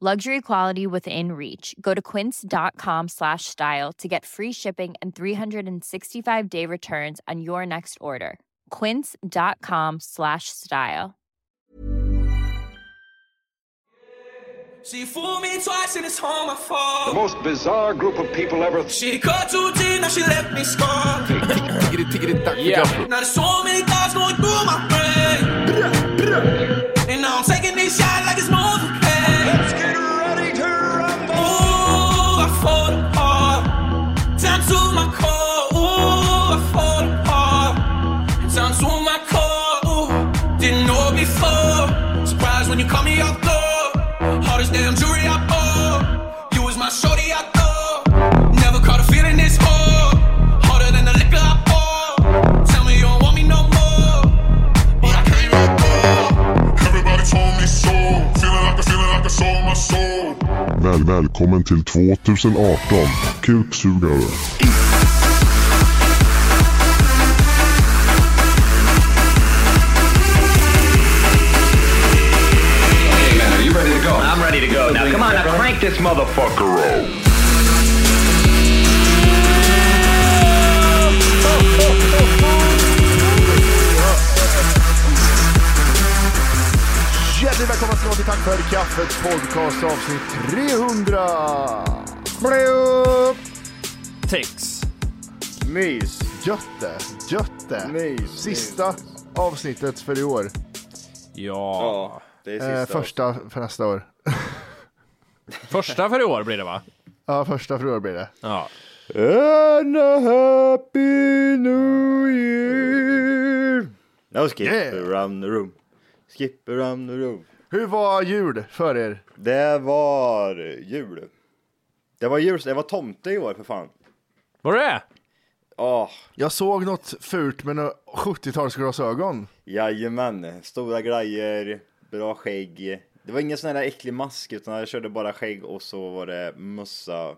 Luxury quality within reach. Go to quince.com slash style to get free shipping and 365 day returns on your next order. Quince.com slash style. She fooled me twice and it's all my fault. The most bizarre group of people ever. She cut too deep, now she left me scarred. Tiggeri, tiggeri, tack för gaffel. Now there's so many thoughts going through my brain. And now I'm taking these shots like it's Novocaine. Väl, välkommen till 2018. Kuksugare. Hey man, are you ready to go? I'm ready to go. Now, come on, now crank this motherfucker up. För kaffet podcast avsnitt 300. Blue. Tix. Mys. Götte. Götte. Mys, Sista avsnittet för i år. Ja. Ja, det är Eh, första för nästa år. Första för i år blir det va? Ja, första för i år blir det. Ja. And a happy new year. No, skip Yeah. around the room. Skip around the room. Hur var jul för er? Det var jul. Det var jul, det var tomte i år för fan. Var det det? Åh, Jag såg något fult med några 70-talsglasögon. jajamän. Stora grejer, bra skägg. Det var ingen sån här äcklig mask utan jag körde bara skägg och så var det mössa.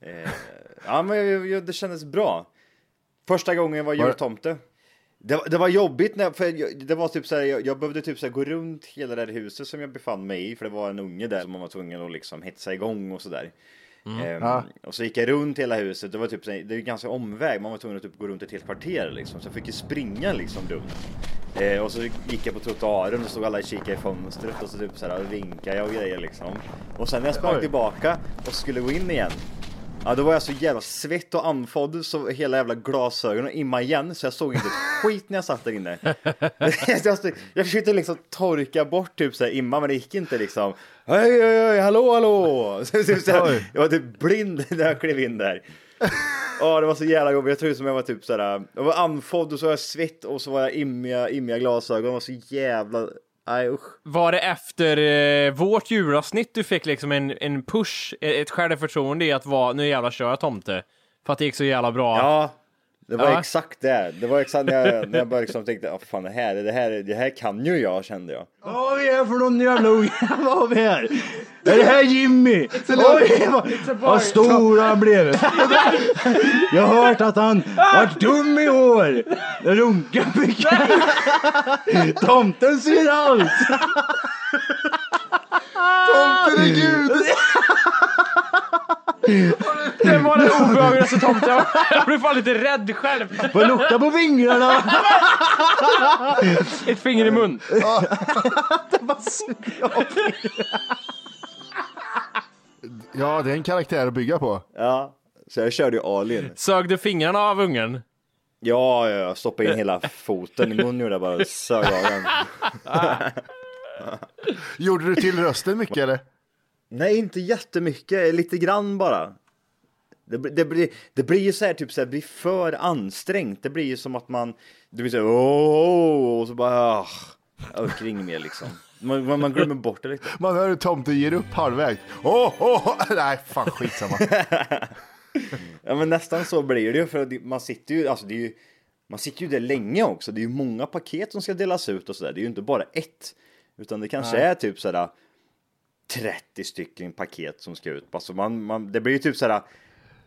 Eh, ja men jag- jag- det kändes bra. Första gången jag var Var- jultomte. Det, var- det var jobbigt när, för jag, det var typ så här, jag, jag behövde typ så här gå runt hela det här huset som jag befann mig i för det var en unge där som man var tvungen att liksom hetsa igång och sådär. Ehm, Ja. Och så gick jag runt hela huset, det var typ så här, det är ju ganska omväg, man var tvungen att typ gå runt ett helt kvarter liksom, så jag fick ju springa liksom runt. Eh, och så gick jag på trottoaren och stod alla och kikade i fönstret och så typ så här vinkade jag och grejer liksom. Och sen när jag sprang tillbaka och skulle gå in igen Ja då var jag så jävla svett och andfådd så hela jävla glasögonen imma igen så jag såg inte ett skit när jag satt där inne. jag, jag försökte liksom torka bort typ så här imma men det gick inte liksom. Hej hej hej hallå hallå! Så, typ, så här, Oj. jag var typ blind när jag klev in där. Ja det var så jävla jobbigt, jag tror som jag var typ såhär, jag var andfådd och så var jag svett och så var jag immiga, immiga glasögon, det var så jävla, nej usch. Var det efter eh, vårt julavsnitt du fick liksom en, en push, ett självförtroende i att vara, nu jävla kör jag tomte? För att det gick så jävla bra. Ja, det var Ja. exakt det. Det var exakt när jag, när jag bara liksom tänkte, oh, fan det här, det här, det här kan ju jag kände jag. Vad har vi här för någon jävla unge? Vad har vi här? Är det här Jimmy? Oj, vad, vad stor han blev. Jag har hört att han varit dum i år. Runkar mycket. Tomten ser allt. Tomten är gud! Det var den obehagligaste tomten jag Jag blev fan lite rädd själv. Får lukta på fingrarna. Ett finger i mun. Ja, det är en karaktär att bygga på. Ja, Så jag körde ju all in. Sög du fingrarna av ungen? Ja, jag stoppade in hela foten i munnen gjorde jag bara och sög av den. Gjorde du till rösten mycket eller? Nej, inte jättemycket, lite grann bara. Det, blir- det, blir, det blir ju så här, typ så här, det blir för ansträngt. Det blir ju som att man, du blir så här, och så bara, ah, inget mer liksom. Man, man, man glömmer bort det lite. Man hör hur tomten ger upp halvvägs. Åh, åh, nej fan skitsamma. Ja, men nästan så blir det ju, för man sitter ju, alltså det är ju, man sitter ju där länge också. Det är ju många paket som ska delas ut och sådär. Det är ju inte bara ett, utan det kanske är typ sådär 30 stycken paket som ska ut. Alltså man, man, det blir ju typ sådär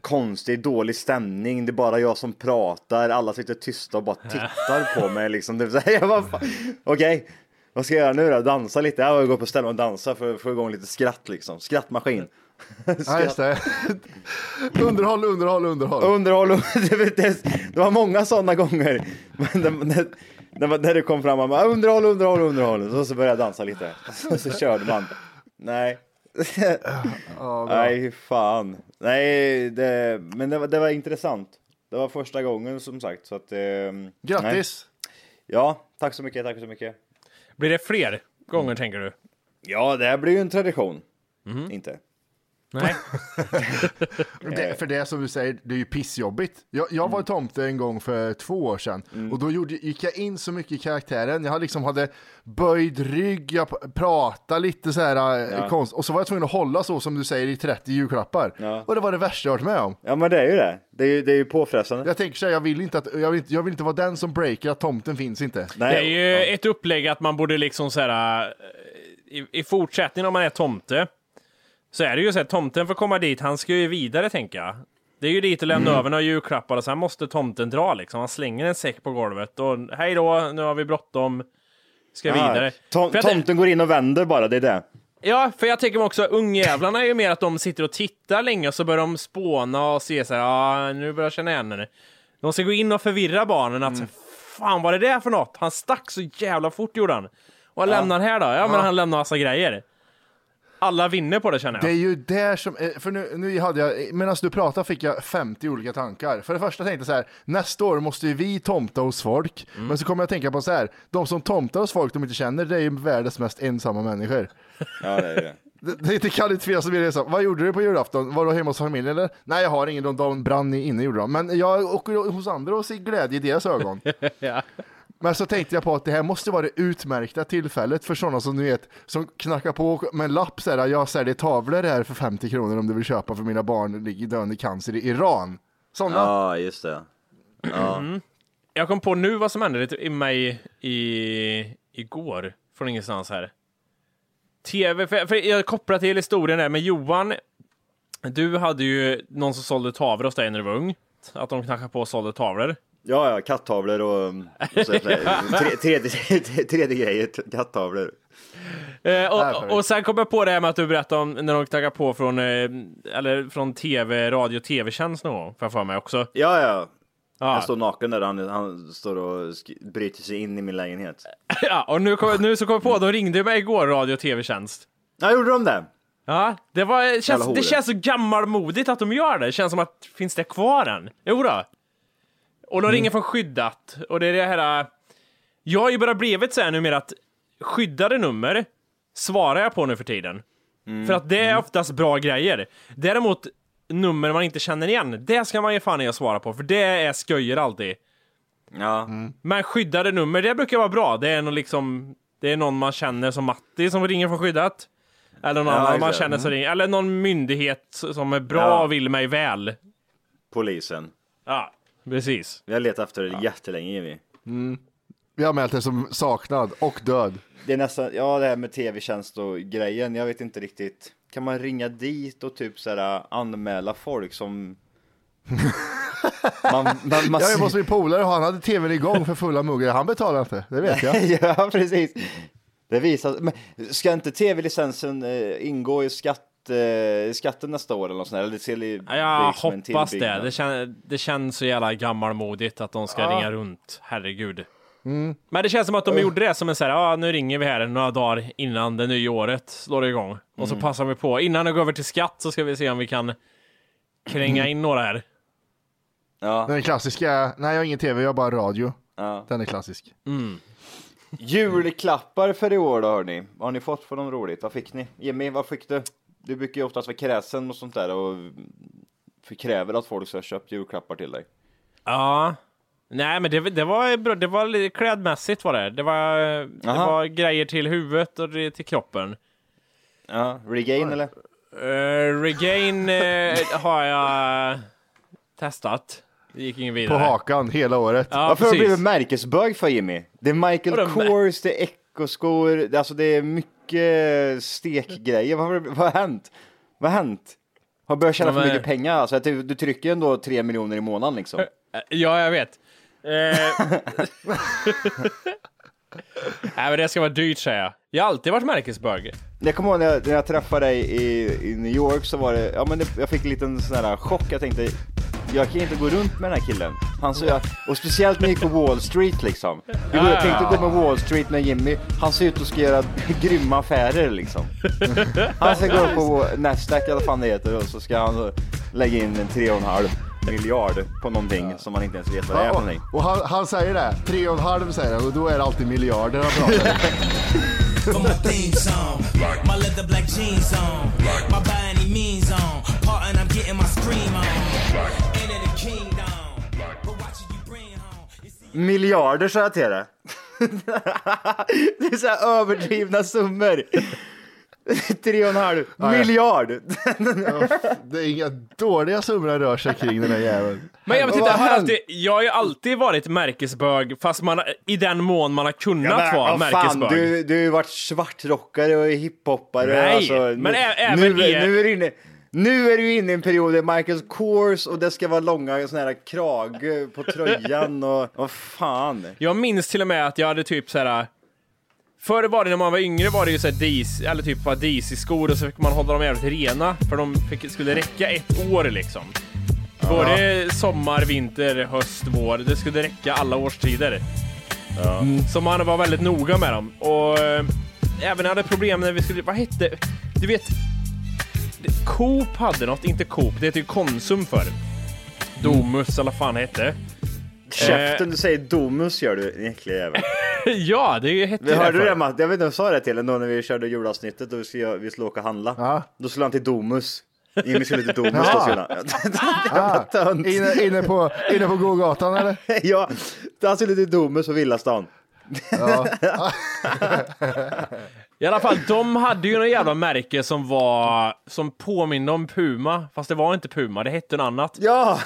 konstig, dålig stämning. Det är bara jag som pratar. Alla sitter tysta och bara tittar på mig liksom. Det är så här, jag bara, fan, Okej, vad ska jag göra nu då? Dansa lite? Jag går på ställen och dansa för att få igång lite skratt liksom. Skrattmaskin. Ja, just det. underhåll, underhåll, underhåll. Underhåll, det, det, var många sådana gånger. När, när, när det kom fram, man bara underhåll, underhåll, underhåll. Så, så började jag dansa lite. Så, så körde man. Nej. Nej, fan. Nej, det, men det, var- det var intressant. Det var första gången som sagt. Så att, eh, Grattis! Nej. Ja, tack så mycket, tack så mycket. Blir det fler gånger tänker du? Ja, det här blir ju en tradition. Inte. Nej. Det, för det som du säger, det är ju pissjobbigt. Jag, jag var tomte en gång för två år sedan och då gjorde, gick jag in så mycket i karaktären. Jag liksom hade böjd rygg, jag pratade lite så här eh, konst och så var jag tvungen att hålla så som du säger i 30 julklappar. Ja. Och det var det värsta jag varit med om. Ja, men det är ju det. Det är ju, det är ju påfrestande. Jag tänker så här, jag vill inte att, jag vill, inte- jag vill inte vara den som breaker att tomten finns inte. Det är ju ett upplägg att man borde liksom så här, eh, i, i fortsättningen om man är tomte, så är det ju så här, tomten får komma dit, han ska ju vidare tänker jag. Det är ju dit och lämna över några julklappar och sen måste tomten dra liksom. Han slänger en säck på golvet och hej då, nu har vi bråttom. Ska vidare. Tom, För jag- tomten går in och vänder bara, det är det. Ja, för jag tänker mig också, ungjävlarna är ju mer att de sitter och tittar länge och så börjar de spåna och se så här, ja, nu börjar jag känna igen henne. De ska gå in och förvirra barnen att, Mm. fan vad är det där för något? Han stack så jävla fort gjorde han. Och vad lämnar han här då? Ja, men han lämnar massa grejer. Alla vinner på det känner Det jag. är ju där som, eh, för nu, nu hade jag, medan du pratade fick jag 50 olika tankar. För det första tänkte jag så här, nästa år måste ju vi tomta hos folk. Mm. Men så kommer jag att tänka på så här, de som tomtar hos folk de inte känner, det är ju världens mest ensamma människor. Ja, det är det. Det, det, det kan inte finnas så mycket så. Vad gjorde du på julafton? Var du hemma hos familjen eller? Nej, jag har ingen, de brann inne gjorde de. Men jag åker hos andra och ser glädje i deras ögon. Ja. Men så tänkte jag på att det här måste vara det utmärkta tillfället för sådana som du vet, som knackar på med en lapp så här, jag säljer tavlor här för 50 kronor om du vill köpa för mina barn ligger döende i cancer i Iran. Sådana. Ja, just det. Ja. Jag kom på nu vad som hände i mig i, igår, från ingenstans här. TV, för, för jag kopplar till historien där med Johan. Du hade ju någon som sålde tavlor hos dig när du var ung. Att de knackade på och sålde tavlor. Ja, ja, kattavlor och, och så, tre, tredje, tredje grejer, kattavlor. Eh, och, och sen kom jag på det här med att du berättade om när de knackade på från, eh, eller från tv, radio, tv-tjänst någon gång, får jag för mig också. Ja, ja. Ja. Jag står naken där, han, han står och bryter sig in i min lägenhet. Ja, och nu, kom, nu så kom jag på, de ringde mig igår, radio och tv-tjänst. Ja, gjorde de det? Ja, det, var, känns, det känns så gammalmodigt att de gör det. Det känns som att, finns det kvar än? Jo då. Och Mm. de ringer från skyddat. Och det är det här... äh, Jag har ju bara blivit så här numera att skyddade nummer svarar jag på nu för tiden. Mm. För att det är oftast bra grejer. Däremot nummer man inte känner igen, det ska man ju fan i att svara på, för det är sköjer alltid. Ja. Men skyddade nummer, det brukar vara bra. Det är någon liksom, det är någon man känner som Matti som ringer från skyddat. Eller någon Ja, annan man känner som ringer. Eller någon myndighet som är bra Ja. och vill mig väl. Polisen. Ja, precis. Vi har letat efter det jättelänge, Jimmy. Vi har mält det som saknad och död. Det är nästan, ja det här med tv-tjänst och grejen, jag vet inte riktigt. Kan man ringa dit och typ såhär anmäla folk som... man, man, man, Jag är hos min polare och han hade tvn igång för fulla muggar. Han betalade inte, det vet jag. ja, precis. Det visar, men ska inte tv-licensen eh, ingå i skatt, eh, skatten nästa år eller något sånt där? Eller det ser li- Ja, Jag liksom hoppas det. Det, kän, det känns så jävla gammalmodigt att de ska ringa runt. Herregud. Mm. Men det känns som att de gjorde det som en sån här, ja nu ringer vi här några dagar innan det nya året slår igång. Och Mm. så passar vi på, innan det går över till skatt så ska vi se om vi kan kränga in några här. Ja, Den klassiska, nej jag har ingen tv, jag har bara radio. ja. Den är klassisk. Julklappar för i år då hörni. Vad har ni fått för något roligt? Vad fick ni? Jimmy, vad fick du? Du brukar ju oftast vara kräsen och sånt där och förkräver att folk ska ha köpt julklappar till dig. Ja. Nej, men det, det var bra. Det var lite klädmässigt var det. Det var, det Aha. var grejer till huvudet och det- till kroppen. Ja, regain eller? Uh, regain eh, har jag testat. Det gick ingen På vidare. hakan hela året. Ja, Varför har du blivit märkesbög för Jimmy? Det är Michael Kors, det är Echo-skor, det- alltså det är mycket stekgrejer. Vad, vad har hänt? Vad har hänt? Har börjat tjäna för mycket pengar? Alltså, du, du trycker ändå tre miljoner i månaden liksom. Eh, Ja, jag vet. Eh, Nej, men det ska vara dyrt säger jag. Jag har alltid varit märkesbög. Jag kommer ihåg när jag, när jag träffade dig i, i New York så var det, ja men det, jag fick en liten sån här chock. Jag tänkte, jag kan inte gå runt med den här killen. Han så, och speciellt när jag gick på Wall Street liksom. Jag, jag tänkte gå med Wall Street med Jimmy. Han ser ut att ska göra grymma affärer liksom. Han ska gå upp på Nasdaq eller vad fan det heter och så ska han lägga in en tre och en halv miljard på någonting som man inte ens vet vad det är för någonting. och, han, han säger det, tre och en halv säger han och då är det alltid miljarder han pratar om. For my theme song, my leather black jeans on, my by any means on, part and I'm getting my scream on. Miljarder sa jag till dig. Det är så här överdrivna summor. Tre och en halv ja. miljard. Det är inga dåliga summor han rör sig kring den här jäveln. Men jag, inte, jag, har alltid, jag har ju alltid varit märkesbög, fast man, i den mån man har kunnat vara vad fan, märkesbög. du, du har ju varit svartrockare och hiphoppare. Nej, alltså, men nu, även nu, er- nu, är inne, nu är du inne i en period där Michael Kors och det ska vara långa såna här krage på tröjan och vad fan. Jag minns till och med att jag hade typ så här. Förr var det när man var yngre var det ju så här DC, eller typ bara DC-skor och så fick man hålla dem jävligt rena för de fick, skulle räcka ett år liksom. Både sommar, vinter, höst, vår. Det skulle räcka alla årstider. Så man var väldigt noga med dem. Och eh, även hade problem när vi skulle, vad hette, du vet, Coop hade något, inte Coop, det hette ju Konsum förr. Domus eller vad fan hette. Käften, du säger Domus gör du, din äckliga jävel. Ja, det hette Vi det hörde förr. det Matt, jag vet inte om jag sa det till ändå när vi körde julavsnittet och vi skulle, vi skulle åka handla. Ja. Då skulle han till Domus. Jimmy skulle till Domus då skulle han. Ah, inne, inne på, inne på gågatan eller? Ja, han skulle till Domus och Villastan. Ja. I alla fall, de hade ju något jävla märke som var som påminner om Puma, fast det var inte Puma, det hette något annat. Ja!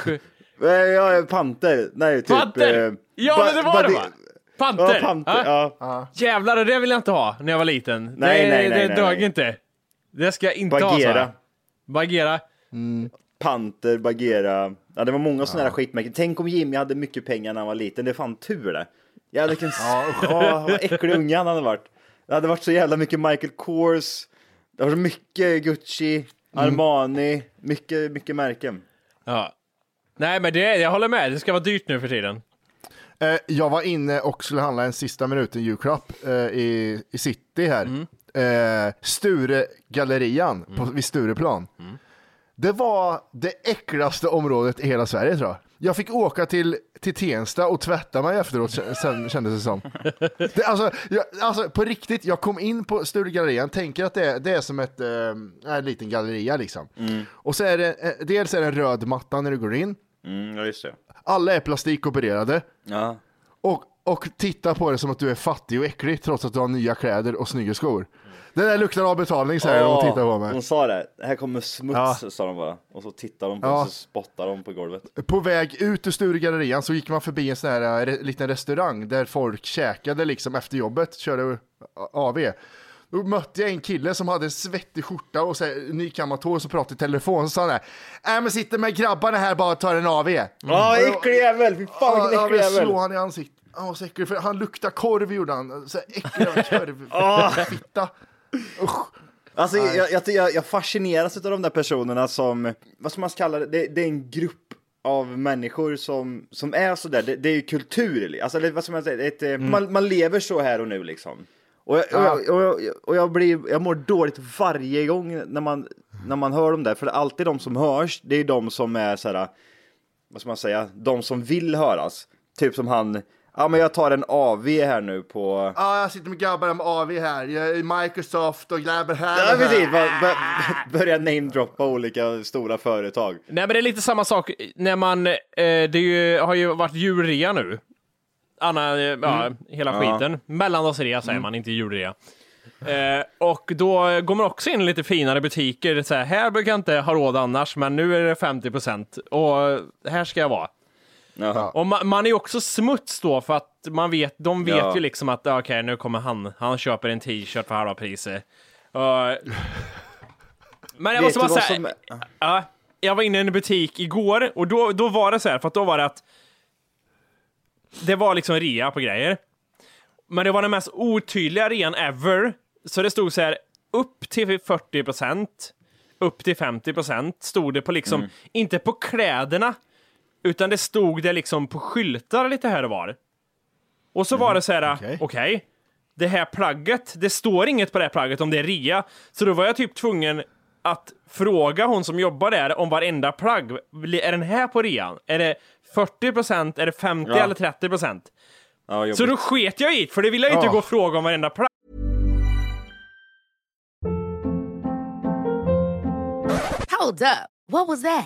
Eh, Ja, Panter. Nej, typ... Panter! eh, Ja, men det var det va? Panter! Ja, Panter. Ja. Ja. Jävlar, det vill jag inte ha när jag var liten. Nej, det nej, nej, det nej, dög nej. inte. Det ska jag inte ha. Bagheera. så här. Bagheera. Panter, Bagheera. Ja, det var många sådana här skitmärken. Tänk om Jimmy hade mycket pengar när han var liten. Det är fan tur det. Jävlar vilken ja, vad äcklig unge han hade varit. Det hade varit så jävla mycket Michael Kors. Det var så mycket Gucci, Armani, mycket, mycket märken. Ja. Nej, men det, jag håller med. Det ska vara dyrt nu för tiden. Eh, jag var inne och skulle handla en sista minuten julklapp eh, i, i city här. Eh, Sturegallerian på, vid Stureplan. Det var det äckligaste området i hela Sverige tror jag. Jag fick åka till, till Tensta och tvätta mig efteråt sen, kändes det som. Det, alltså, jag, alltså på riktigt, jag kom in på Sturegallerian, tänker att det är, det är som ett, eh, en liten galleria liksom. Och så är det, eh, dels är det en röd matta när du går in. Mm, ja, just det. Alla är plastikopererade. Ja. Och, och titta på det som att du är fattig och äcklig trots att du har nya kläder och snygga skor. Det där luktar av betalning säger de och tittar på mig. De sa det. Här kommer smuts, sa de bara. Och så tittar de på Ja. och så spottar de på golvet. På väg ut ur Sturegallerian så gick man förbi en sån här eh, re, liten restaurang där folk käkade liksom efter jobbet, körde AV. Då mötte jag en kille som hade en svettig skjorta och så nykammat hår och så pratade i telefon och sa han äh men sitter med grabbarna här bara och tar en AV. Ja, äcklig jävel! Fy fan Ja, vilken jag äcklig vill jävel! slå han i ansiktet. Han var så äcklig, för han luktar korv gjorde han. Så äcklig jävla Ah. Usch. Alltså jag, jag, jag, jag fascineras av de där personerna som, vad ska man kalla det, det, det är en grupp av människor som, som är sådär, det, det är ju kultur, alltså det, vad ska man säga, ett, eh, man, man lever så här och nu liksom. Och jag, och, jag, och, jag, och jag, blir, jag mår dåligt varje gång när man, när man hör dem där, för det är alltid de som hörs, det är de som är så här, vad ska man säga, de som vill höras. Typ som han, ja men jag tar en AV här nu på... Ja, jag sitter med grabbar med AV här. Jag är Microsoft och grabbar här Ja, precis, bör- bör- börja namedroppa olika stora företag. Nej, men det är lite samma sak när man, eh, det ju, har ju varit julrea nu. Anna, eh, ja, hela Mm. Ja. skiten. Mellandagsrea säger man, inte julrea. Eh, och då går man också in i lite finare butiker. Så här, här brukar jag inte ha råd annars, men nu är det 50 procent och här ska jag vara. Jaha. Och man, man är också smuts då för att man vet, de vet Ja. ju liksom att okej, nu kommer han, han köper en t-shirt för halva priset. Och- men jag måste bara säga, som- ja, jag var inne i en butik igår och då, då var det så här, för att då var det att det var liksom rea på grejer. Men det var den mest otydliga rean ever. Så det stod så här, upp till 40 procent, upp till 50 procent stod det på liksom, Mm. inte på kläderna, utan det stod det liksom på skyltar lite här och var. Och så var det så här, okej, okej. det här plagget, det står inget på det här plagget om det är rea. Så då var jag typ tvungen att fråga hon som jobbar där om varenda plagg. Är den här på rean? Är det 40 procent, är det 50 Ja. eller 30 procent? Ja. Så då sket jag i för det ville jag inte Ja. gå och fråga om varenda plagg. Hold up. What was that?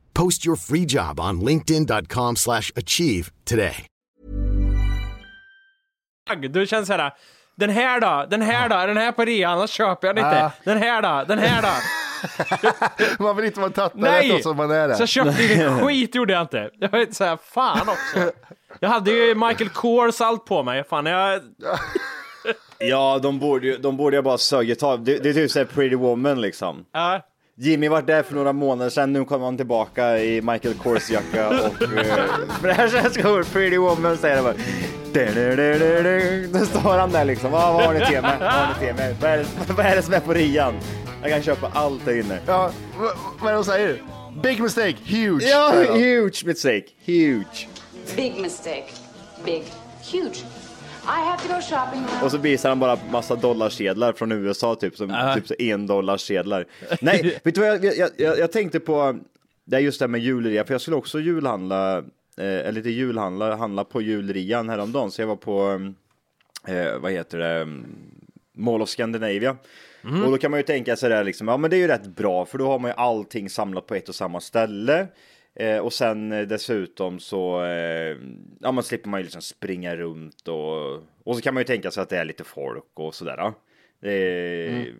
Post your free job on linkedin.com slash achieve today. Du känns så här, den här då, den här då, den här på rea, annars köper jag den inte. Ja. Den här då, den här då. Man vill inte vara tattare Nej! som man är det. Så jag köpte ingen skit gjorde jag inte. Jag vet så här, fan också. Jag hade ju Michael Kors allt på mig. Fan, jag... Ja, de borde ju de borde ju bara sugit av. Det, det är typ såhär Pretty Woman liksom. Ja. Jimmy var där för några månader sedan, nu kommer han tillbaka i Michael Kors jacka och eh, fräscha skor, Pretty Woman säger det bara. Då står han där liksom, vad, vad har ni till mig? Vad har ni till mig? Vad är, det, vad är det som är på rian? Jag kan köpa allt där inne. Ja, vad, vad är det de säger? Big mistake, huge. Ja, huge mistake, huge. Big mistake. Big. Huge. I have to go shopping now. Och så visar han bara massa dollarsedlar från USA, typ som typ så en dollarsedlar. Nej, vet du vad jag, jag, jag, jag tänkte på, det är just det här med julrea, för jag skulle också julhandla, eh, eller lite julhandla, handla på julrean häromdagen, så jag var på, eh, vad heter det, Mall of Scandinavia. Och då kan man ju tänka sig där liksom, ja men det är ju rätt bra, för då har man ju allting samlat på ett och samma ställe. Eh, och sen eh, dessutom så eh, ja, man slipper man ju liksom springa runt och, och så kan man ju tänka sig att det är lite folk och sådär. ja. Det är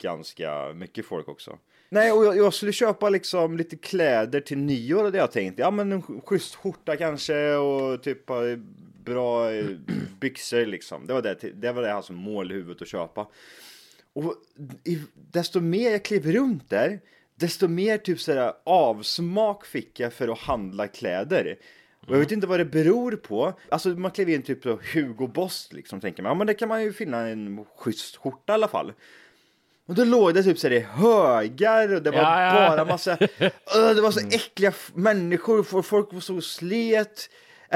ganska mycket folk också. Nej, och jag, jag skulle köpa liksom lite kläder till nyår det jag tänkte. Ja, men en sch- schysst skjorta kanske och typ eh, bra eh, byxor liksom. Det var det, det var det jag hade som mål i huvudet att köpa. Och desto mer jag klev runt där, desto mer typ sådär avsmak fick jag för att handla kläder. Och jag vet inte vad det beror på. Alltså man klev in typ på Hugo Boss liksom, tänker man. Ja men det kan man ju finna en schysst skjorta i alla fall. Och då låg det typ så i högar och det var Ja, ja. bara massa, Öh, det var så äckliga f- människor, folk var så slet.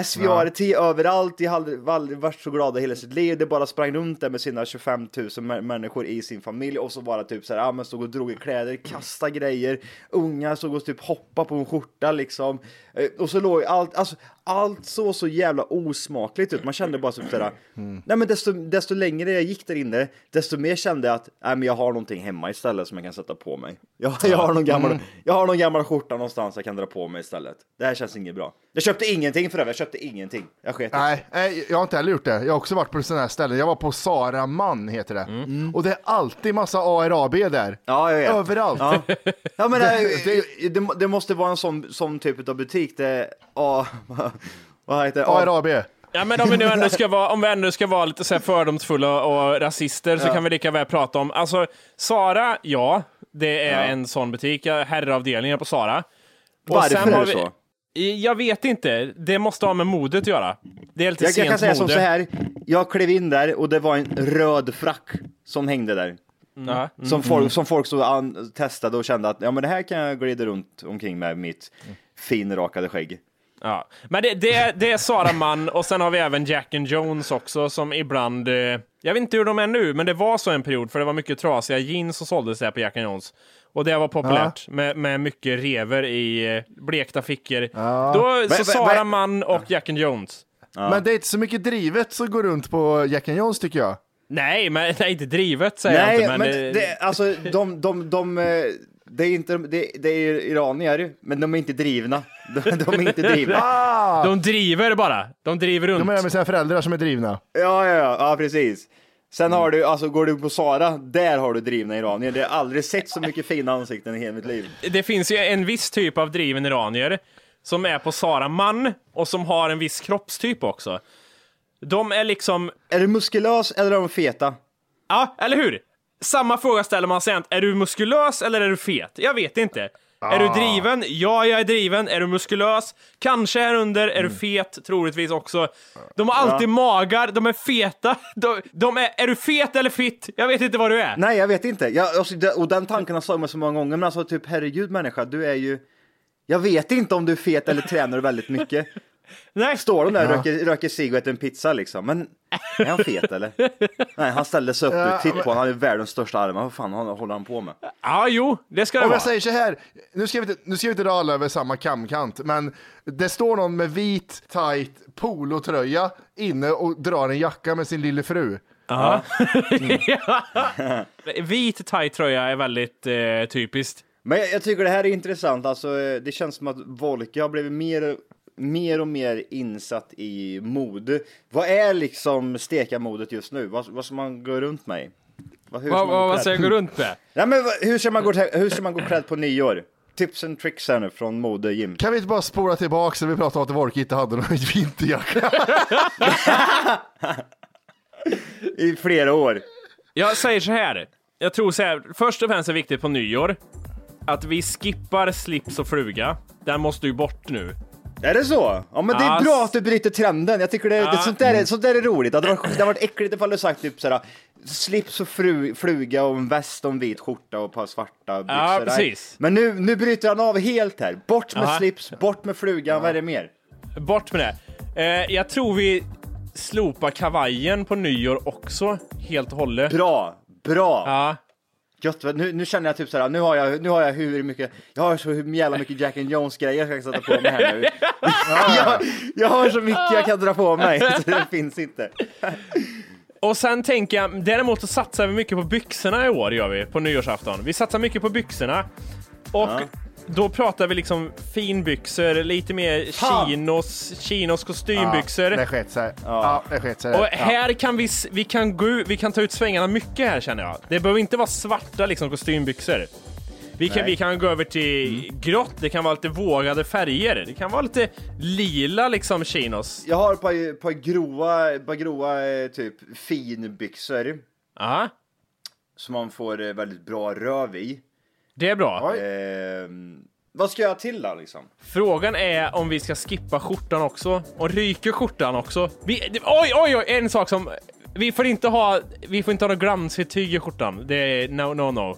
SVRT överallt, jag har aldrig, varit så glada hela sitt liv. Det bara sprang runt där med sina 25 000 mä- människor i sin familj och så bara typ så här, ja men stod och drog i kläder, kastade grejer. Unga stod och typ hoppa på en skjorta liksom. Eh, Och så låg allt, alltså allt så så jävla osmakligt ut. Man kände bara typ såhär, nej men desto, desto längre jag gick där inne, desto mer kände jag att, nej men jag har någonting hemma istället som jag kan sätta på mig. Jag, jag, har, någon gammal, jag har någon gammal skjorta någonstans jag kan dra på mig istället. Det här känns inget bra. Jag köpte ingenting för det, jag köpte ingenting. Jag sket. Nej, nej, jag har inte heller gjort det. Jag har också varit på sådana här ställen. Jag var på Sara Man heter det. Och det är alltid massa ARAB där. Ja, jag vet. Överallt. Ja, ja men det, det, det måste vara en sån, sån typ av butik. Det A, vad heter det? ARAB. Ja men om vi nu ändå ska vara, om vi ändå ska vara lite så här fördomsfulla och rasister så Ja. kan vi lika väl prata om, alltså Sara, ja, det är Ja. en sån butik, herravdelningen på Sara. Varför är det vi, så? Jag vet inte, det måste ha med modet att göra. Det är lite Jag, jag sent kan säga som mode. så här. Jag klev in där och det var en röd frack som hängde där. Ja. Som, Mm. folk, som folk så an, testade och kände att ja, men det här kan jag glida runt omkring med mitt finrakade skägg. Ja, men det, det, är, det är Sara Mann och sen har vi även Jack and Jones också som ibland, eh, jag vet inte hur de är nu, men det var så en period för det var mycket trasiga jeans som såldes där på Jack and Jones. Och det var populärt med, med mycket rever i eh, blekta fickor. Då, Men- så men- Sara men- Mann och Jack and Jones. Men det är inte så mycket drivet som går runt på Jack and Jones tycker jag. Nej, men nej, inte drivet säger Nej, jag inte. men, Men, det, alltså de, de, de, eh, det är inte, det, det är iranier, men de är inte drivna. De, de är inte drivna. Ah! De driver bara. De driver runt. De är med sina föräldrar som är drivna. Ja, ja, ja, ja precis. Sen har du, alltså går du på Sara, där har du drivna iranier. Det har aldrig sett så mycket fina ansikten i hela mitt liv. det finns ju en viss typ av driven iranier som är på Sara Mann och som har en viss kroppstyp också. De är liksom... Är du muskulös eller är de feta? Ja, eller hur? Samma fråga ställer man sig. Är du muskulös eller är du fet? Jag vet inte. Är du Ah. driven? Ja, jag är driven. Är du muskulös? Kanske här under. Är du fet? Troligtvis också. De har alltid Ja. magar. De är feta. De, de är, är du fet eller fitt? Jag vet inte vad du är. Nej, jag vet inte. Jag, alltså, och den tanken har slagit mig så många gånger, men alltså typ herregud människa, du är ju... Jag vet inte om du är fet eller tränar väldigt mycket. Nej. Står de där och Ja. röker, röker cigg och äter en pizza liksom, men är han fet eller? Nej, han ställde sig upp, Ja, titta men- på honom, han är världens största armar, vad fan håller han på med? Ja, jo, det ska det Om vara. jag säger så här, nu ska, vi inte, nu ska vi inte dra alla över samma kamkant, men det står någon med vit, tight polotröja inne och drar en jacka med sin lille fru. Ja. Vit tight-tröja är väldigt eh, typiskt. Men jag, jag tycker det här är intressant, alltså eh, det känns som att Volke har blivit mer, mer och mer insatt i mode. Vad är liksom steka-modet just nu? Vad, vad ska man gå runt med? i? Vad, hur Vad, ska man vad, gå vad klädd? ska jag gå runt med? Ja, men vad- hur ska man gå, hur ska man gå klädd på nyår? Tips and tricks här nu från Mode Jim. Kan vi inte bara spola tillbaka så vi pratar om att Wolke inte hade någon vinterjacka? I flera år. Jag säger så här. Jag tror så här. Först och främst är det viktigt på nyår att vi skippar slips och fluga. Den måste ju bort nu. Är det så? Ja men det är Ja, bra att du bryter trenden. Jag tycker det, det, sånt, där är, sånt där är roligt. Det hade varit, det hade varit äckligt ifall du sagt typ såhär slips och fru, fluga och en väst och en vit skjorta och ett par svarta byxor. Ja, precis. Men nu, nu bryter han av helt här. Bort med Ja. slips, bort med flugan, vad är det mer? Bort med det. Eh, jag tror vi slopar kavajen på nyår också, helt och hållet. Bra, bra. Ja. Gött, nu, nu känner jag typ såhär, nu har jag, nu har jag hur mycket, jag har så jävla mycket Jack and Jones grejer jag ska sätta på mig här nu. jag, jag har så mycket jag kan dra på mig, så det finns inte. Och sen tänker jag, däremot så satsar vi mycket på byxorna i år, gör vi, på nyårsafton. Vi satsar mycket på byxorna. Och Ja. Då pratar vi liksom finbyxor, lite mer Fan! chinos, chinos kostymbyxor. Ja, det sket sig. Ja, det sket sig. Och Ja. här kan vi, s- vi kan gå ut- vi kan ta ut svängarna mycket här känner jag. Det behöver inte vara svarta liksom kostymbyxor. Vi kan, Nej. vi kan gå över till grått, det kan vara lite vågade färger. Det kan vara lite lila liksom chinos. Jag har ett par, par grova, par grova eh, typ finbyxor. Ja, Som man får eh, väldigt bra röv i. det är bra. Ehm, vad ska jag till då liksom? Frågan är om vi ska skippa skjortan också. Och ryker skjortan också. Vi, det- oj, oj, oj! En sak som... Vi får inte ha, vi får inte ha något glansigt tyg i skjortan. Det är no, no, no.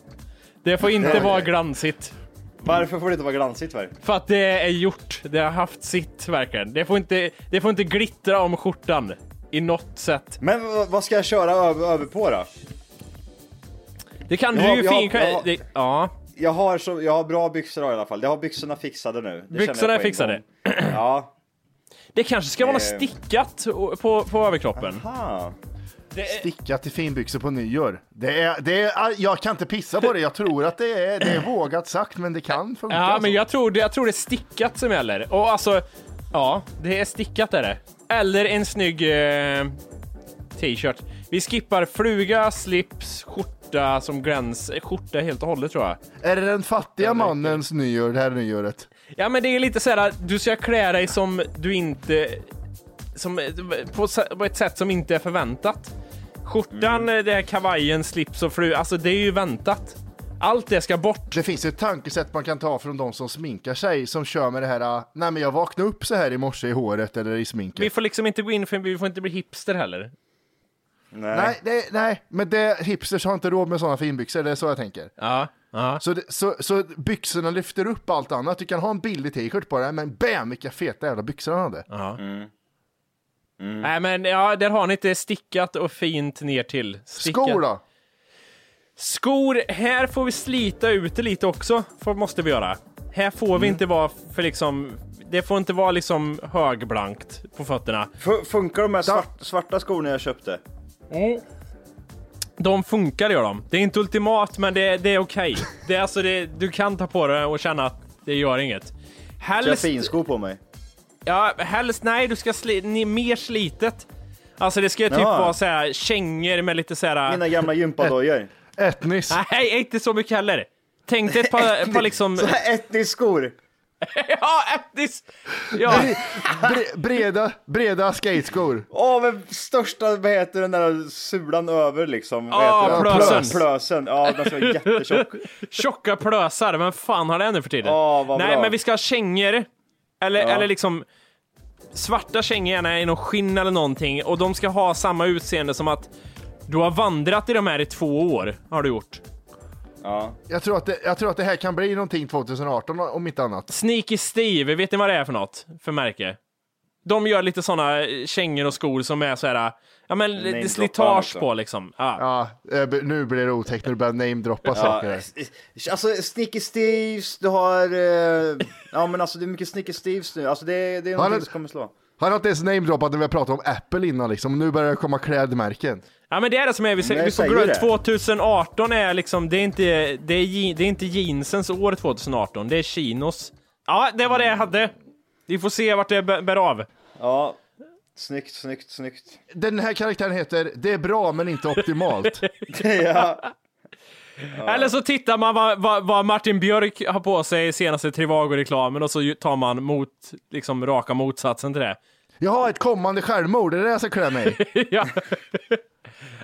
Det får inte vara glansigt. Varför får det inte vara glansigt för? För att det är gjort. Det har haft sitt verkligen. Det får inte, det får inte glittra om skjortan. I något sätt. Men vad- ska jag köra över, över på då? Det kan Jag du ju jag har- fin... jag har- det, ja. Jag har, så, jag har bra byxor i alla fall. Jag har byxorna fixade nu. Det Byxorna är fixade. gång. Ja. Det kanske ska vara Eh. stickat på, på överkroppen. Aha. Sticka till finbyxor på nyår. Det är, det är, jag kan inte pissa på det. Jag tror att det är, det är vågat sagt, men det kan funka. Ja, alltså. men jag tror, det, jag tror det är stickat som gäller. Och alltså, Ja, det är stickat är det. Eller en snygg eh, t-shirt. Vi skippar fluga, slips, skjorta som gläns... eh, Skjorta helt och hållet tror jag. Är det den fattiga mannens nyår, det här nyåret? Ja men det är lite såhär, du ska klä dig som du inte... Som, på, s- på ett sätt som inte är förväntat. Skjortan, Mm. det här kavajen, slips och fru, alltså det är ju väntat. Allt det ska bort. Det finns ett tankesätt man kan ta från de som sminkar sig, som kör med det här, "Ah, nej men jag vaknade upp så här i morse i håret eller i sminket. Vi får liksom inte gå in för vi får inte bli hipster heller. Nej, det, nej, men det, hipsters har inte råd med sådana finbyxor, det är så jag tänker. Ja, ja. Så, det, så, så byxorna lyfter upp allt annat. Du kan ha en billig t-shirt på dig, men bam vilka feta jävla byxor han hade. Ja. Nej men ja, där har ni inte stickat och fint ner till. Stickat. Skor då? Skor, här får vi slita ut det lite också, får, måste vi göra. Här får vi inte vara för liksom, det får inte vara liksom högblankt på fötterna. F- funkar de här svart, svarta skorna jag köpte? De funkar gör de. Det är inte ultimat, men det, det är okej. Det är alltså det, du kan ta på det och känna att det gör inget. Så jag har Helst, finskor på mig? ja, helst nej, du ska sli, ni, mer slitet. Alltså det ska typ vara så här kängor med lite så här. Mina gamla gympadojor. Etnis. Nej, inte så mycket heller. Tänk dig ett par, par liksom... Så här etnisk-skor. ja, etnis! Ja. Bre, breda, breda skateskor. Åh, men största, vad heter den där sulan över liksom? Ja, den? plösen. Plösen, ja den ska vara jättetjock. Tjocka plösar, vem fan har det nu för tiden? Ja, vad Nej, bra. men vi ska ha kängor. Eller, Ja. eller liksom svarta kängor gärna i någon skinn eller någonting och de ska ha samma utseende som att du har vandrat i de här i två år, har du gjort. Ja. Jag tror, att det, jag tror att det här kan bli någonting 2018 om inte annat. Sneaky Steve, vet ni vad det är för något? För märke? De gör lite såna kängor och skor som är så här, ja men lite Namedroppar slitage också. på liksom. Ja. Ja, eh, nu blir det otäckt när du börjar namedroppa saker. Ja, här. alltså Snicky Steves, du har... Eh, ja men alltså det är mycket Snicky Steves nu. Alltså det, det är någonting som kommer slå. Han har inte ens namedroppat när vi har pratat om Apple innan liksom. Nu börjar det komma klädmärken. Ja men det är det som är, vi, jag vi får säger glömma det. 2018 är liksom, det är inte, det är, det är inte jeansens år 2018, det är chinos. Ja, det var det jag hade. Vi får se vart det bär av. Ja, snyggt, snyggt, snyggt. Den här karaktären heter Det är bra men inte optimalt. ja. Eller så tittar man vad, vad, vad Martin Björk har på sig i senaste Trivago-reklamen och så tar man mot, liksom raka motsatsen till det. Jag har ett kommande självmord, det är det jag ska klä mig ja.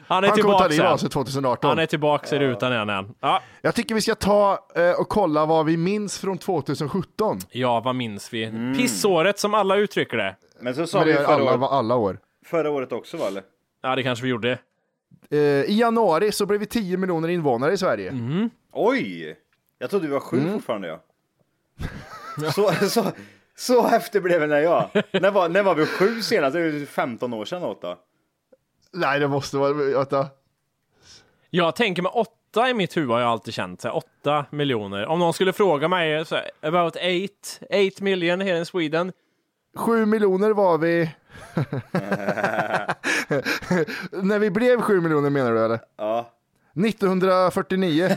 Han är Han kommer ta tillbaka livet av sen. sig 2018. Han är tillbaka i rutan igen. igen. Ja. Jag tycker vi ska ta eh, och kolla vad vi minns från 2017. ja, vad minns vi? Pissåret som alla uttrycker det. Men så sa Men vi det är förra, alla, året, alla år. förra året också va eller? Ja, det kanske vi gjorde. Eh, I januari så blev vi 10 miljoner invånare i Sverige. Mm. Oj! Jag trodde vi var sju fortfarande ja. så, så, så efter blev det när jag. När var, när var vi sju senast? Det är ju 15 år sedan åt då. Nej, det måste vara... Vänta. Jag tänker med åtta i mitt huvud har jag alltid känt, så här, åtta miljoner. Om någon skulle fråga mig, så här, about eight, eight million here in Sweden. 7 miljoner var vi... När vi blev 7 miljoner menar du eller? Ja. 1949.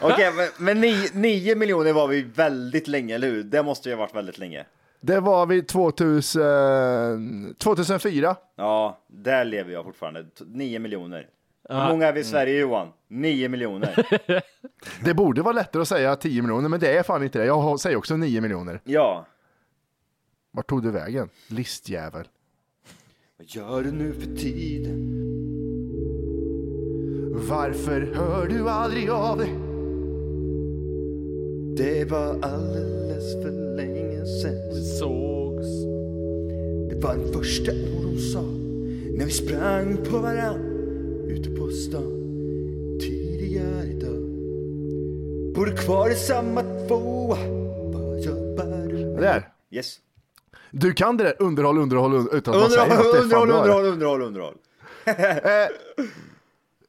Okej, men, men nio, nio miljoner var vi väldigt länge, eller hur? Det måste ju ha varit väldigt länge. Det var vi 2000, 2004. Ja, där lever jag fortfarande. Nio miljoner. Ja. Hur många är vi i Sverige Johan? Nio miljoner. Det borde vara lättare att säga 10 miljoner, men det är fan inte det. Jag säger också 9 miljoner. Ja. Vart tog du vägen? Listjävel. Vad gör du nu för tiden? Varför hör du aldrig av dig? Det var alldeles för länge sen Vi sågs. Det var den första ord hon sa När vi sprang på varann Ute på stan Tidigare idag Bor du kvar i samma tvåa Vad jobbar du med? Där. Yes Du kan det där underhåll, underhåll, un- utan att man säger Underhåll, att det är fan underhåll, bra. underhåll, underhåll, underhåll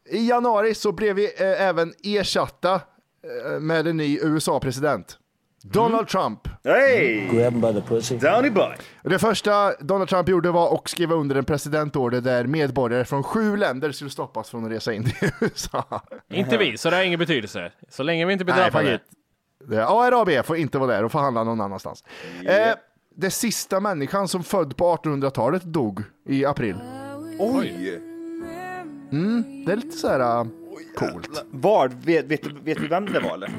I januari så blev vi eh, även ersatta eh, med en ny USA-president. Donald Trump. Hey! Grab him by the pussy. Downy boy Det första Donald Trump gjorde var att skriva under en presidentorder där medborgare från sju länder skulle stoppas från att resa in till USA. Inte vi, så det har ingen betydelse. Så länge vi inte blir Nej, drabbade. ARAB får inte vara där och förhandla någon annanstans. Eh, det sista människan som född på 1800-talet dog i april. Oj! Mm, det är lite så här äh, coolt. Var? Vet, vet, vet du vem det var eller?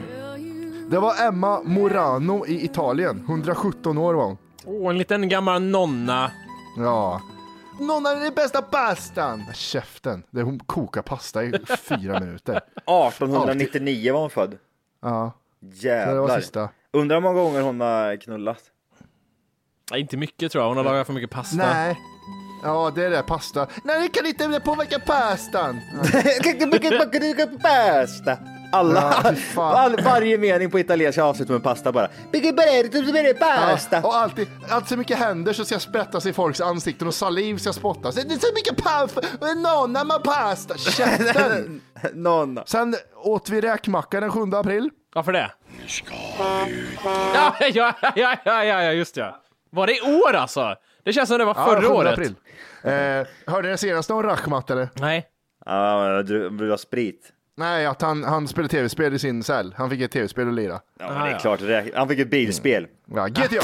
Det var Emma Morano i Italien, 117 år var hon. Åh, en liten gammal nonna. Ja. Någon av den bästa pastan! Käften, det hon kokar pasta i fyra minuter. 1899 var hon född. Ja. Så det var Jävlar. sista. Undrar hur många gånger hon har knullat. Nej, inte mycket tror jag. Hon har lagat för mycket pasta. Nej. Ja, det är det, pasta. Nej, det kan inte påverka pastan. Pasta! Alla, Ja, all, varje mening på italienska avslutar med pasta bara. Pasta! Ja, och alltid, allt så mycket händer så ska sprättas i folks ansikten och saliv ska spottas. Det är så mycket pasta, nonna med pasta. Käften! Nonna. Sen åt vi räkmacka den 7 april. Varför det? Ja, ja, ja, ja, ja, ja, just ja. Var det i år alltså? Det känns som det var förra 7 året. april. Eh, hörde ni senaste om Rachmat eller? Nej. Ja, du vill ha sprit. Nej, att han, han spelade tv-spel i sin cell. Han fick ett tv-spel att lira. Ja, men det är klart. det är- Han fick ett bilspel. Ja, GTA!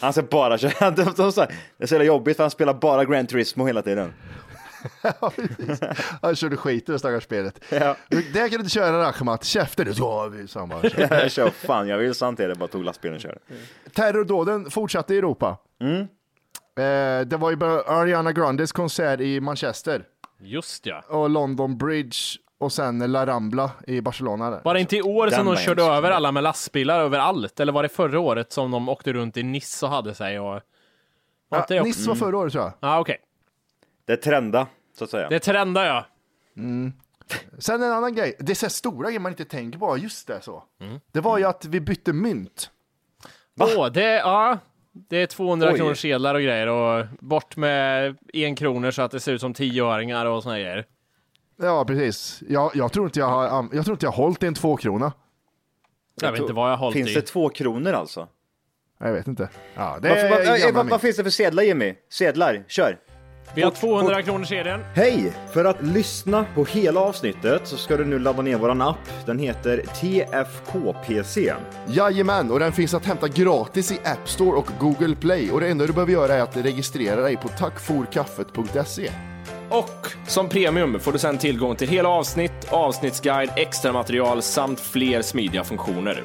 Han ska bara köra. Det är så jävla jobbigt för han spelar bara Gran Turismo hela tiden. Ja, precis. Han körde skit i det stackars spelet. Ja. Det kan du inte köra Rachmat. Käften! Ja, vi sa han bara. Jag kör fan jag vill sant det bara tog lastbilen och körde. Terrordåden fortsatte i Europa. Mm. Eh, det var ju bara Ariana Grandes konsert i Manchester Just ja. och London Bridge och sen La Rambla i Barcelona. Där. Var det inte i år som de körde över alla med lastbilar överallt? Eller var det förra året som de åkte runt i Nice och hade sig? Och... Var Ja? Nice var förra året tror jag. Ja, okej. Det är trenda, så att säga. Det trendar ja. Sen en annan grej, det är så här stora grejer man inte tänker på, just det så. Mm. Det var ju att vi bytte mynt. Åh, det, ja. Det är 200 Oj. kronor sedlar och grejer och bort med en kronor så att det ser ut som tioöringar och såna grejer. Ja, precis. Jag, jag, tror inte jag, har, jag tror inte jag har hållit i en tvåkrona. Jag vet inte vad jag har hållit Finns i. det två kronor alltså? Jag vet inte. Ja, det Varför, är vad, eh, vad, vad finns det för sedlar Jimmy? Sedlar, kör! Vi har 200 kronor sedeln. Hej! För att lyssna på hela avsnittet så ska du nu ladda ner våran app. Den heter TFKPC. Jajamän, och den finns att hämta gratis i App Store och Google Play. Och det enda du behöver göra är att registrera dig på tackforkaffet.se. Och som premium får du sedan tillgång till hela avsnitt, avsnittsguide, extra material samt fler smidiga funktioner.